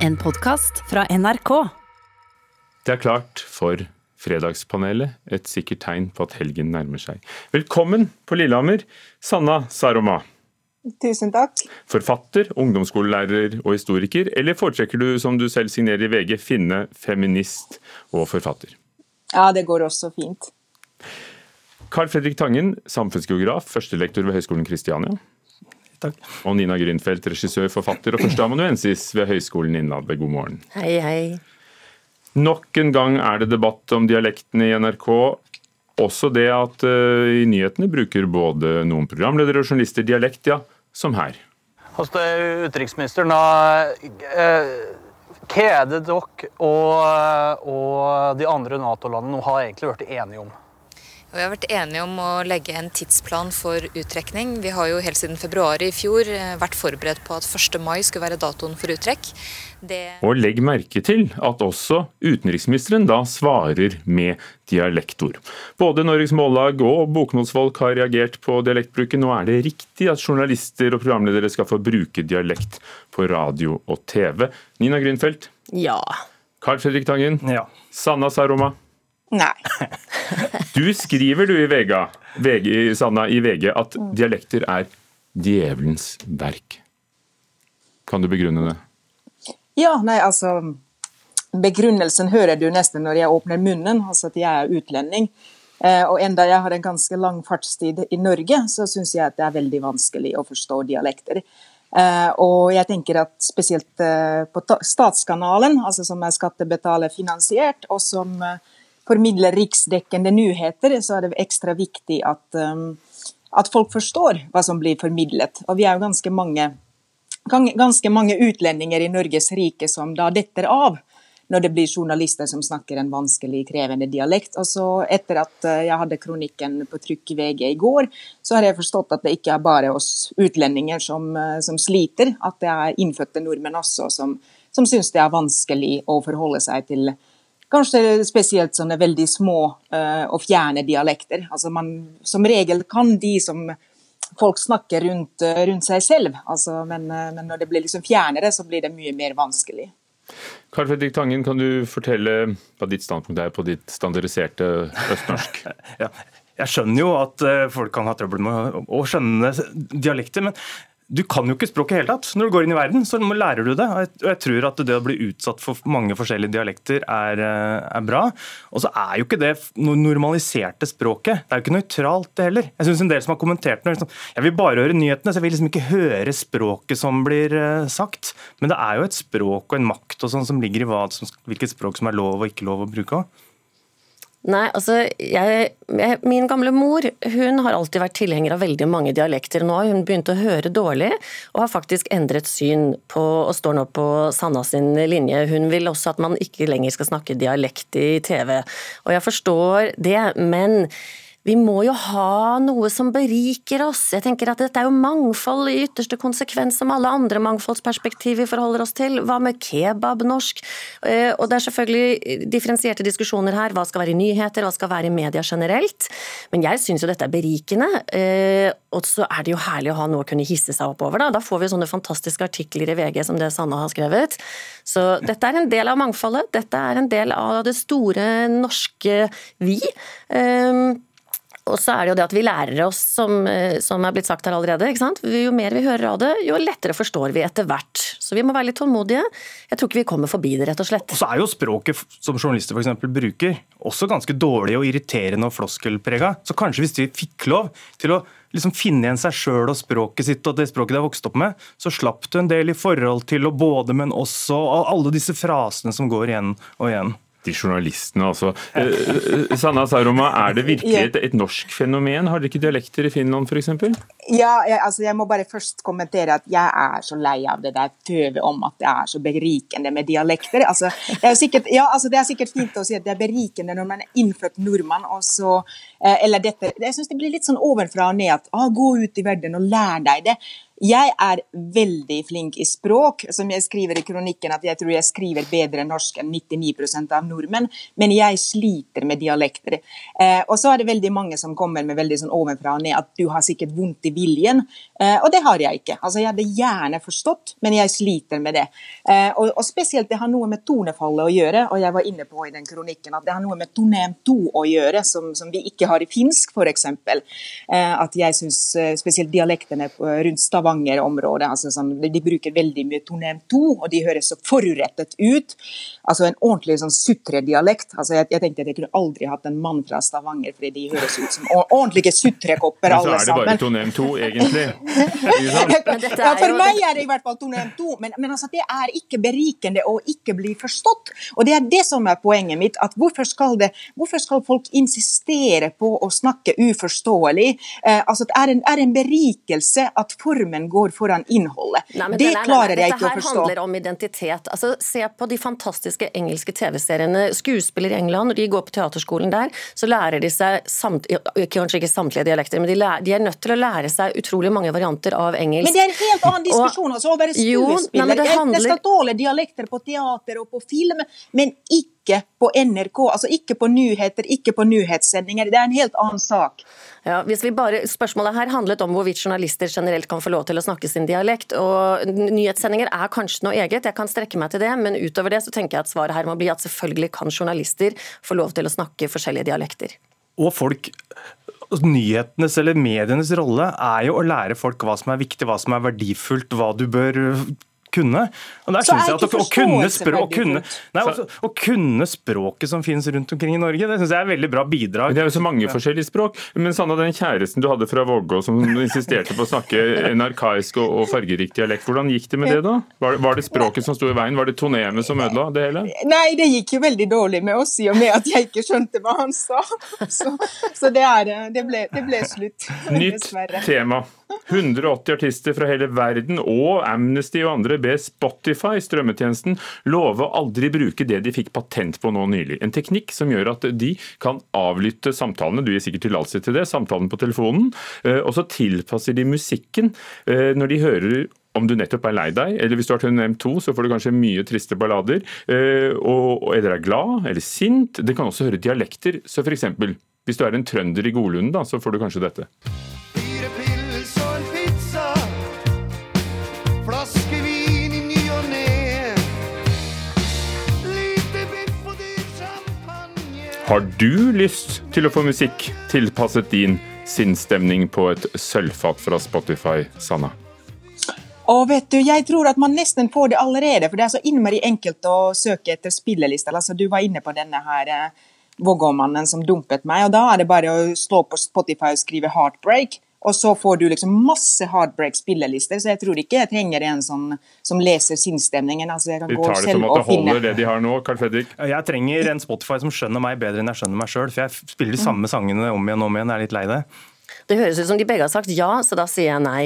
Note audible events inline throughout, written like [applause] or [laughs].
En podkast fra NRK. Det er klart for Fredagspanelet, et sikkert tegn på at helgen nærmer seg. Velkommen på Lillehammer, Sanna Saroma. Tusen takk. Forfatter, ungdomsskolelærer og historiker, eller foretrekker du, som du selv signerer i VG, finne, feminist og forfatter? Ja, det går også fint. Carl Fredrik Tangen, samfunnsgeograf, førstelektor ved Høgskolen Kristiania. Takk. Og Nina Grünfeldt, regissør, forfatter og førsteamanuensis ved Høgskolen Innlandet. God morgen. Hei, hei. Nok en gang er det debatt om dialektene i NRK. Også det at uh, i nyhetene bruker både noen programledere og journalister dialekt, ja, som her. Hos utenriksministeren, da, eh, hva er det dere og, og de andre Nato-landene har egentlig blitt enige om? Og vi har vært enige om å legge en tidsplan for uttrekning. Vi har jo helt siden februar i fjor eh, vært forberedt på at 1. mai skulle være datoen for uttrekk. Det... Og legg merke til at også utenriksministeren da svarer med dialektord. Både Norges Mållag og bokmålsfolk har reagert på dialektbruken. Nå er det riktig at journalister og programledere skal få bruke dialekt på radio og TV. Nina Grünfeldt? Ja. Carl Fredrik Tangen? Ja. Sanna Saroma? Nei. [laughs] [laughs] Du skriver du i VG, VG, Sanna, i VG at dialekter er djevelens verk. Kan du begrunne det? Ja, nei, altså Begrunnelsen hører du nesten når jeg åpner munnen, altså at jeg er utlending. Eh, og enda jeg har en ganske lang fartstid i Norge, så syns jeg at det er veldig vanskelig å forstå dialekter. Uh, og jeg tenker at spesielt uh, på Statskanalen, altså som er skattebetalerfinansiert, og som formidler riksdekkende nyheter, så er det ekstra viktig at, um, at folk forstår hva som blir formidlet. Og vi er jo ganske mange, ganske mange utlendinger i Norges rike som da detter av når det blir journalister som snakker en vanskelig, krevende dialekt. Og så Etter at uh, jeg hadde kronikken på trykk i VG i går, så har jeg forstått at det ikke er bare oss utlendinger som, uh, som sliter, at det er innfødte nordmenn også som, som syns det er vanskelig å forholde seg til Kanskje spesielt sånne veldig små uh, og fjerne dialekter. Altså man som regel kan de som folk snakker rundt, uh, rundt seg selv, altså, men, uh, men, når det blir liksom fjernere, så blir det mye mer vanskelig. Karl Fredrik Tangen, kan du fortelle hva ditt standpunkt er på ditt standardiserte østnorsk? [laughs] ja. Jeg skjønner jo at folk kan ha trøbbel med å skjønne dialekter, men du kan jo ikke språket i hele tatt. Når du går inn i verden, så lærer du det. Og jeg tror at det å bli utsatt for mange forskjellige dialekter er, eh, er bra. Og så er jo ikke det noe normaliserte språket. Det er jo ikke nøytralt, det heller. Jeg synes en del som har kommentert noe, liksom, Jeg vil bare høre nyhetene, så jeg vil liksom ikke høre språket som blir eh, sagt. Men det er jo et språk og en makt og sånn som ligger i hva, hvilket språk som er lov og ikke lov å bruke òg. Nei, altså, jeg, jeg, Min gamle mor hun har alltid vært tilhenger av veldig mange dialekter. Nå har hun begynt å høre dårlig, og har faktisk endret syn på, og står nå på Sanna sin linje. Hun vil også at man ikke lenger skal snakke dialekt i TV. Og jeg forstår det, men vi må jo ha noe som beriker oss. Jeg tenker at Dette er jo mangfold i ytterste konsekvens, som alle andre mangfoldsperspektiv vi forholder oss til. Hva med kebab-norsk? Eh, og Det er selvfølgelig differensierte diskusjoner her. Hva skal være i nyheter, hva skal være i media generelt? Men jeg syns jo dette er berikende. Eh, og så er det jo herlig å ha noe å kunne hisse seg opp over. Da, da får vi sånne fantastiske artikler i VG som det Sanna har skrevet. Så dette er en del av mangfoldet. Dette er en del av det store norske vi. Og så er det jo det at vi lærer oss, som, eh, som er blitt sagt her allerede. Jo mer vi hører av det, jo lettere forstår vi etter hvert. Så vi må være litt tålmodige. Jeg tror ikke vi kommer forbi det, rett og slett. Og så er jo språket som journalister f.eks. bruker, også ganske dårlig og irriterende og floskelprega. Så kanskje hvis vi fikk lov til å liksom finne igjen seg sjøl og språket sitt og det språket de har vokst opp med, så slapp du en del i forhold til og både, men også, og alle disse frasene som går igjen og igjen de journalistene, altså. Eh, Sanna Saroma, er det virkelig et, et, norsk fenomen? Har dere ikke dialekter i Finland f.eks.? Ja, jeg, altså jeg må bare først kommentere at jeg er så lei av det der tøvet om at det er så berikende med dialekter. Altså, det, er sikkert, ja, altså, det er sikkert fint å si at det er berikende når man er innfødt nordmann. og så, eh, eller dette, Jeg syns det blir litt sånn ovenfra og ned at ah, gå ut i verden og lær deg det. Jeg er veldig flink i språk, som jeg skriver i kronikken at jeg tror jeg skriver bedre norsk enn 99% av nordmenn, men jeg sliter med dialekter. Eh, og så er det veldig mange som kommer med veldig sånn ovenfra og ned at du har sikkert vondt i viljen, eh, og det har jeg ikke. Altså Jeg hadde gjerne forstått, men jeg sliter med det. Eh, og, og, spesielt det har noe med tonefallet å gjøre, og jeg var inne på i den kronikken at det har noe med tonem 2 å gjøre, som, som vi ikke har i finsk f.eks. Eh, at jeg syns eh, spesielt dialektene rundt Stavanger Stavanger-området. Altså sånn, de bruker veldig mye tonem 2, og de høres så forurettet ut. Altså En ordentlig sånn sutredialekt. Altså, jeg, jeg, tenkte at jeg kunne aldri hatt en mann fra Stavanger, fordi de høres ut som ordentlige sutrekopper alle sammen. Men så er det bare tonem 2, egentlig. [laughs] ja, for meg er det i hvert fall tonem 2, men, men altså, det er ikke berikende å ikke bli forstått. Og det er det som er poenget mitt. at Hvorfor skal, det, hvorfor skal folk insistere på å snakke uforståelig? Eh, altså, det er en, er en berikelse at formen formen går foran innholdet. Nei, det nei, nei, klarer jeg ikke å forstå. Dette handler om identitet. Altså, se på de fantastiske engelske TV-seriene. Skuespillere i England, når de går på teaterskolen der, så lærer de seg samt, kanskje ikke samtlige dialekter, men de, lærer, de, er nødt til å lære seg utrolig mange varianter av engelsk. Men det er en helt annen diskusjon. altså, å være skuespiller. Jo, handler... Jeg skal tåle dialekter på teater og på film, men ikke ikke på NRK, altså ikke på nyheter, ikke på nyhetssendinger. Det er en helt annen sak. Ja, hvis vi bare, Spørsmålet her handlet om hvorvidt journalister generelt kan få lov til å snakke sin dialekt. og Nyhetssendinger er kanskje noe eget, jeg kan strekke meg til det, men utover det så tenker jeg at svaret her må bli at selvfølgelig kan journalister få lov til å snakke forskjellige dialekter. Og folk Nyhetenes eller medienes rolle er jo å lære folk hva som er viktig, hva som er verdifullt, hva du bør kunne. Og der synes jeg at å, kunne språk, å, kunne, nei, også, å kunne språket som finnes rundt omkring i Norge, det synes jeg er veldig bra bidrag. Det er jo så mange forskjellige språk. Men Sanna, den kjæresten du hadde fra Vågå som insisterte på å snakke en arkaisk og, fargerik dialekt, hvordan gikk det med det da? Var, var det språket som sto i veien? Var det tonemet som ødela det hele? Nei, det gikk jo veldig dårlig med oss i og med at jeg ikke skjønte hva han sa. Så, så det, er, det, ble, det ble slutt. Nytt tema. 180 artister fra hele verden og Amnesty og andre ber Spotify, strømmetjenesten, love å aldri bruke det de fikk patent på nå nylig. En teknikk som gjør at de kan avlytte samtalene, du gir sikkert tillatelse til det, samtalen på telefonen, eh, og så tilpasser de musikken eh, når de hører om du nettopp er lei deg, eller hvis du har TNM 2, så får du kanskje mye triste ballader. Eh, og, eller er glad eller sint. Det kan også høre dialekter. Så f.eks. hvis du er en trønder i Godlunden, da, så får du kanskje dette. Har du lyst til å få musikk tilpasset din sinnsstemning på et sølvfat fra Spotify, Sanna? Og vet du, Jeg tror at man nesten får det allerede, for det er så innmari enkelt å søke etter spillelister. Altså, du var inne på denne her eh, Vågåmannen som dumpet meg, og da er det bare å slå på Spotify og skrive 'Heartbreak'. Og så får du liksom masse heartbreak spillelister, så jeg tror ikke jeg trenger en som, som leser sinnsstemningen. Altså de tar det som at det holder det de har nå, Carl Fredrik? Jeg trenger en Spotify som skjønner meg bedre enn jeg skjønner meg sjøl, for jeg spiller de samme sangene om igjen og om igjen, jeg er litt lei det. Det høres ut som de begge har sagt ja, så da sier jeg nei.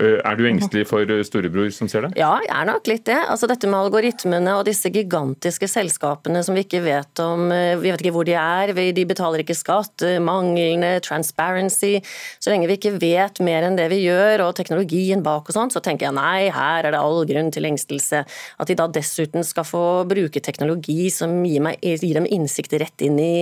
Eh, er du engstelig for eh, storebror som ser det? Ja, jeg er nok litt det. Altså Dette med algoritmene og disse gigantiske selskapene som vi ikke vet om eh, Vi vet ikke hvor de er, de betaler ikke skatt, manglende transparency. Så lenge vi ikke vet mer enn det vi gjør, og teknologien bak og sånn, så tenker jeg nei, her er det all grunn til engstelse. At de da dessuten skal få bruke teknologi som gir, meg, gir dem innsikt rett inn i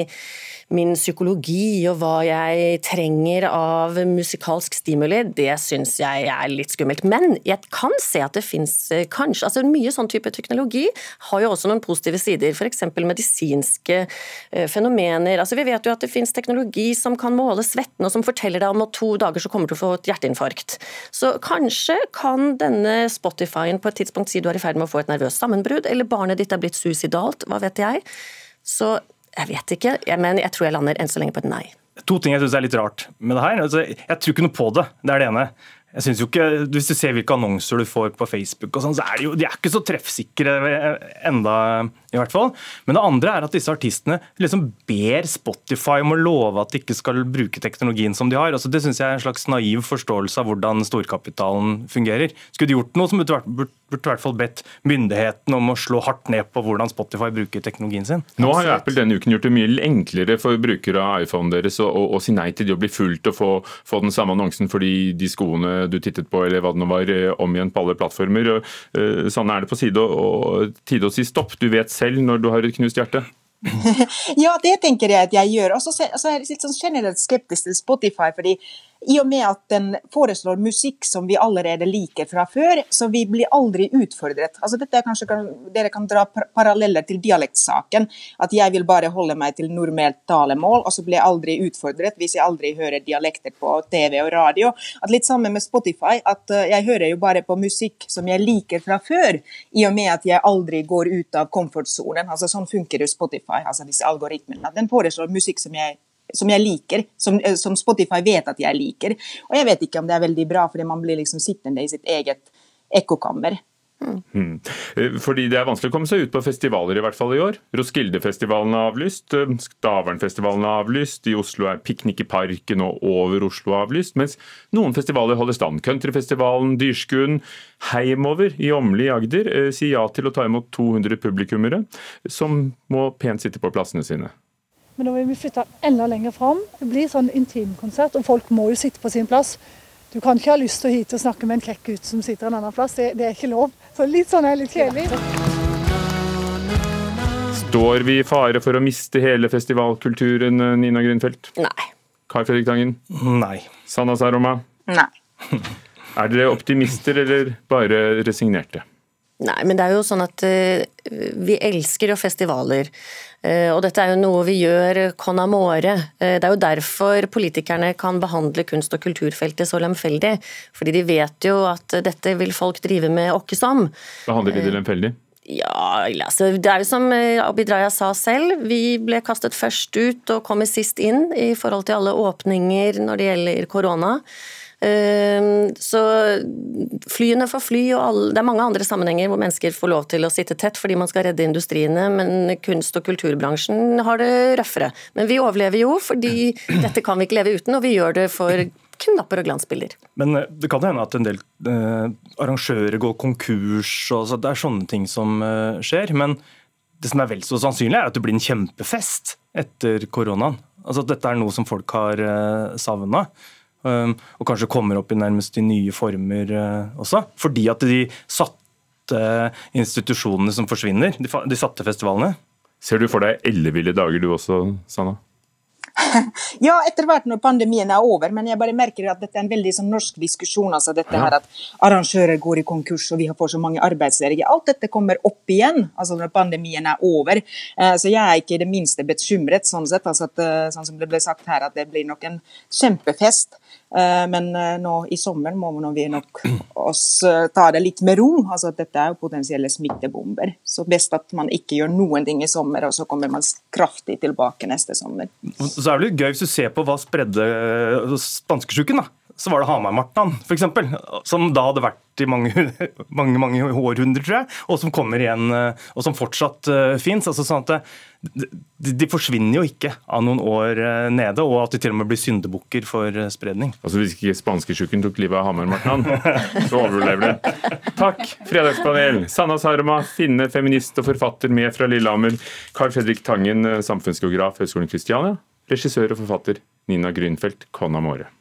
min psykologi og hva jeg trenger av musikalsk stimuli, det syns jeg er litt skummelt. Men jeg kan se at det fins eh, kanskje altså Mye sånn type teknologi har jo også noen positive sider, f.eks. medisinske eh, fenomener. Altså Vi vet jo at det fins teknologi som kan måle svetten, og som forteller deg om at to dager så kommer du til å få et hjerteinfarkt. Så kanskje kan denne Spotify-en på et tidspunkt si du er i ferd med å få et nervøst sammenbrudd, eller barnet ditt er blitt suicidalt, hva vet jeg. Så jeg vet ikke, men jeg tror jeg lander enn så lenge på et nei. To ting jeg syns er litt rart med det her. Altså, jeg tror ikke noe på det. Det er det ene. Jeg synes jo ikke, Hvis du ser hvilke annonser du får på Facebook, og sånn, så er de jo de er ikke så treffsikre enda, i hvert fall. Men det andre er at disse artistene liksom ber Spotify om å love at de ikke skal bruke teknologien som de har. Altså, det syns jeg er en slags naiv forståelse av hvordan storkapitalen fungerer. Skulle de gjort noe, så burde de i hvert fall bedt myndighetene om å slå hardt ned på hvordan Spotify bruker teknologien sin. Nå har jo Apple denne uken gjort det mye enklere for brukere av iPhone deres å, å, å si nei til det å bli fulgt og få, få den samme annonsen fordi de skoene du tittet på, eller hva det nå var, om igjen på alle plattformer. Sånn er det på side å, tide å si stopp. Du vet selv når du har et knust hjerte. [laughs] ja, det tenker jeg at jeg gjør. Og så er jeg litt sånn generelt skeptisk til Spotify. fordi i og med at den foreslår musikk som vi allerede liker fra før, så vi blir aldri utfordret. Altså dette er kanskje Dere kan dra paralleller til dialektsaken. At jeg vil bare holde meg til normalt talemål, og så blir jeg aldri utfordret hvis jeg aldri hører dialekter på TV og radio. At Litt sammen med Spotify, at eh, jeg hører jo bare på musikk som jeg liker fra før, i og med at jeg aldri går ut av komfortsonen. Altså, sånn funker jo Spotify, altså disse algoritmene. Den foreslår musikk som jeg som jeg liker, som, eh, som, Spotify vet at jeg liker. Og jeg vet ikke om det er veldig bra, fordi man blir liksom sittende i sitt eget ekkokammer. Mm. Fordi Det er vanskelig å komme seg ut på festivaler, i hvert fall i år. Roskildefestivalen er avlyst, eh, Stavernfestivalen er avlyst, i Oslo er Piknik i parken og Over Oslo avlyst. Mens noen festivaler holder stand. Countryfestivalen, Dyrskuen, Heimover i Åmli i Agder sier ja til å ta imot 200 publikummere, som må pent sitte på plassene sine. Men nå vil vi flytte enda lenger fram. Det blir sånn intimkonsert, og folk må jo sitte på sin plass. Du kan ikke ha lyst til å hit og snakke med en krekk gutt som sitter en annen plass. Det, det er ikke lov. Så litt sånn er litt kjedelig. Står vi i fare for å miste hele festivalkulturen, Nina Grünfeldt? Nei. Kai Fredrik Tangen? Nei. Sanna Saroma? Nei. [laughs] Er dere optimister eller bare resignerte? Nei, men det er jo sånn at uh, vi elsker jo festivaler. Uh, og dette er jo noe vi gjør con amore. Uh, det er jo derfor politikerne kan behandle kunst- og kulturfeltet så lemfeldig. Fordi de vet jo at dette vil folk drive med åkke som. Behandler de det lemfeldig? Ja, altså, det er jo som Abid Raja sa selv, vi ble kastet først ut og kommer sist inn i forhold til alle åpninger når det gjelder korona. Ehm, så flyene får fly, og alle, det er mange andre sammenhenger hvor mennesker får lov til å sitte tett fordi man skal redde industriene, men kunst- og kulturbransjen har det røffere. Men vi overlever jo, fordi [clears throat] dette kan vi ikke leve uten, og vi gjør det for knapper og glansbilder. Men eh, det kan hende at en del eh, arrangører går konkurs, og det er sånne ting som eh, skjer. Men det som er vel så sannsynlig, er at det blir en kjempefest etter koronaen. Altså at Dette er noe som folk har eh, savna. Og kanskje kommer opp i nærmest de nye former uh, også. Fordi at de satte institusjonene som forsvinner, de satte festivalene. Ser du for deg elleville dager du også, Sanna? [laughs] ja, etter hvert når pandemien er over, men jeg bare merker at dette er en veldig sånn, norsk diskusjon. altså dette ja. her At arrangører går i konkurs og vi får så mange arbeidsledige. Alt dette kommer opp igjen altså når pandemien er over. Eh, så jeg er ikke i det minste bekymret, sånn sett. altså at, uh, sånn som det ble sagt her, at det blir nok en kjempefest. Uh, men nå i sommer må vi nok oss ta det litt med ro. altså Dette er jo potensielle smittebomber. Så best at man ikke gjør noen ting i sommer, og så kommer man kraftig tilbake neste sommer. Så er det litt gøy hvis du ser på hva spredde spanskesjuken, spanskesjuken. Så var det Hamar-Martnan, f.eks., som da hadde vært i mange, [laughs] mange, mange århundrer, tror jeg, og som kommer igjen, eh, og som fortsatt uh, eh, fins. Altså sånn de, de, forsvinner jo ikke av noen år nede, og at de til og med blir syndebukker for spredning. Altså Hvis ikke spanskesjuken tok livet av Hamar-Martnan, så overlever det. Takk, fredagspanel. Sanna Saroma, finne, feminist og forfatter med fra Lillehammer. Carl Fredrik Tangen, samfunnsgeograf, Høgskolen Kristiania regissør og forfatter Nina Grünfeldt Conamore.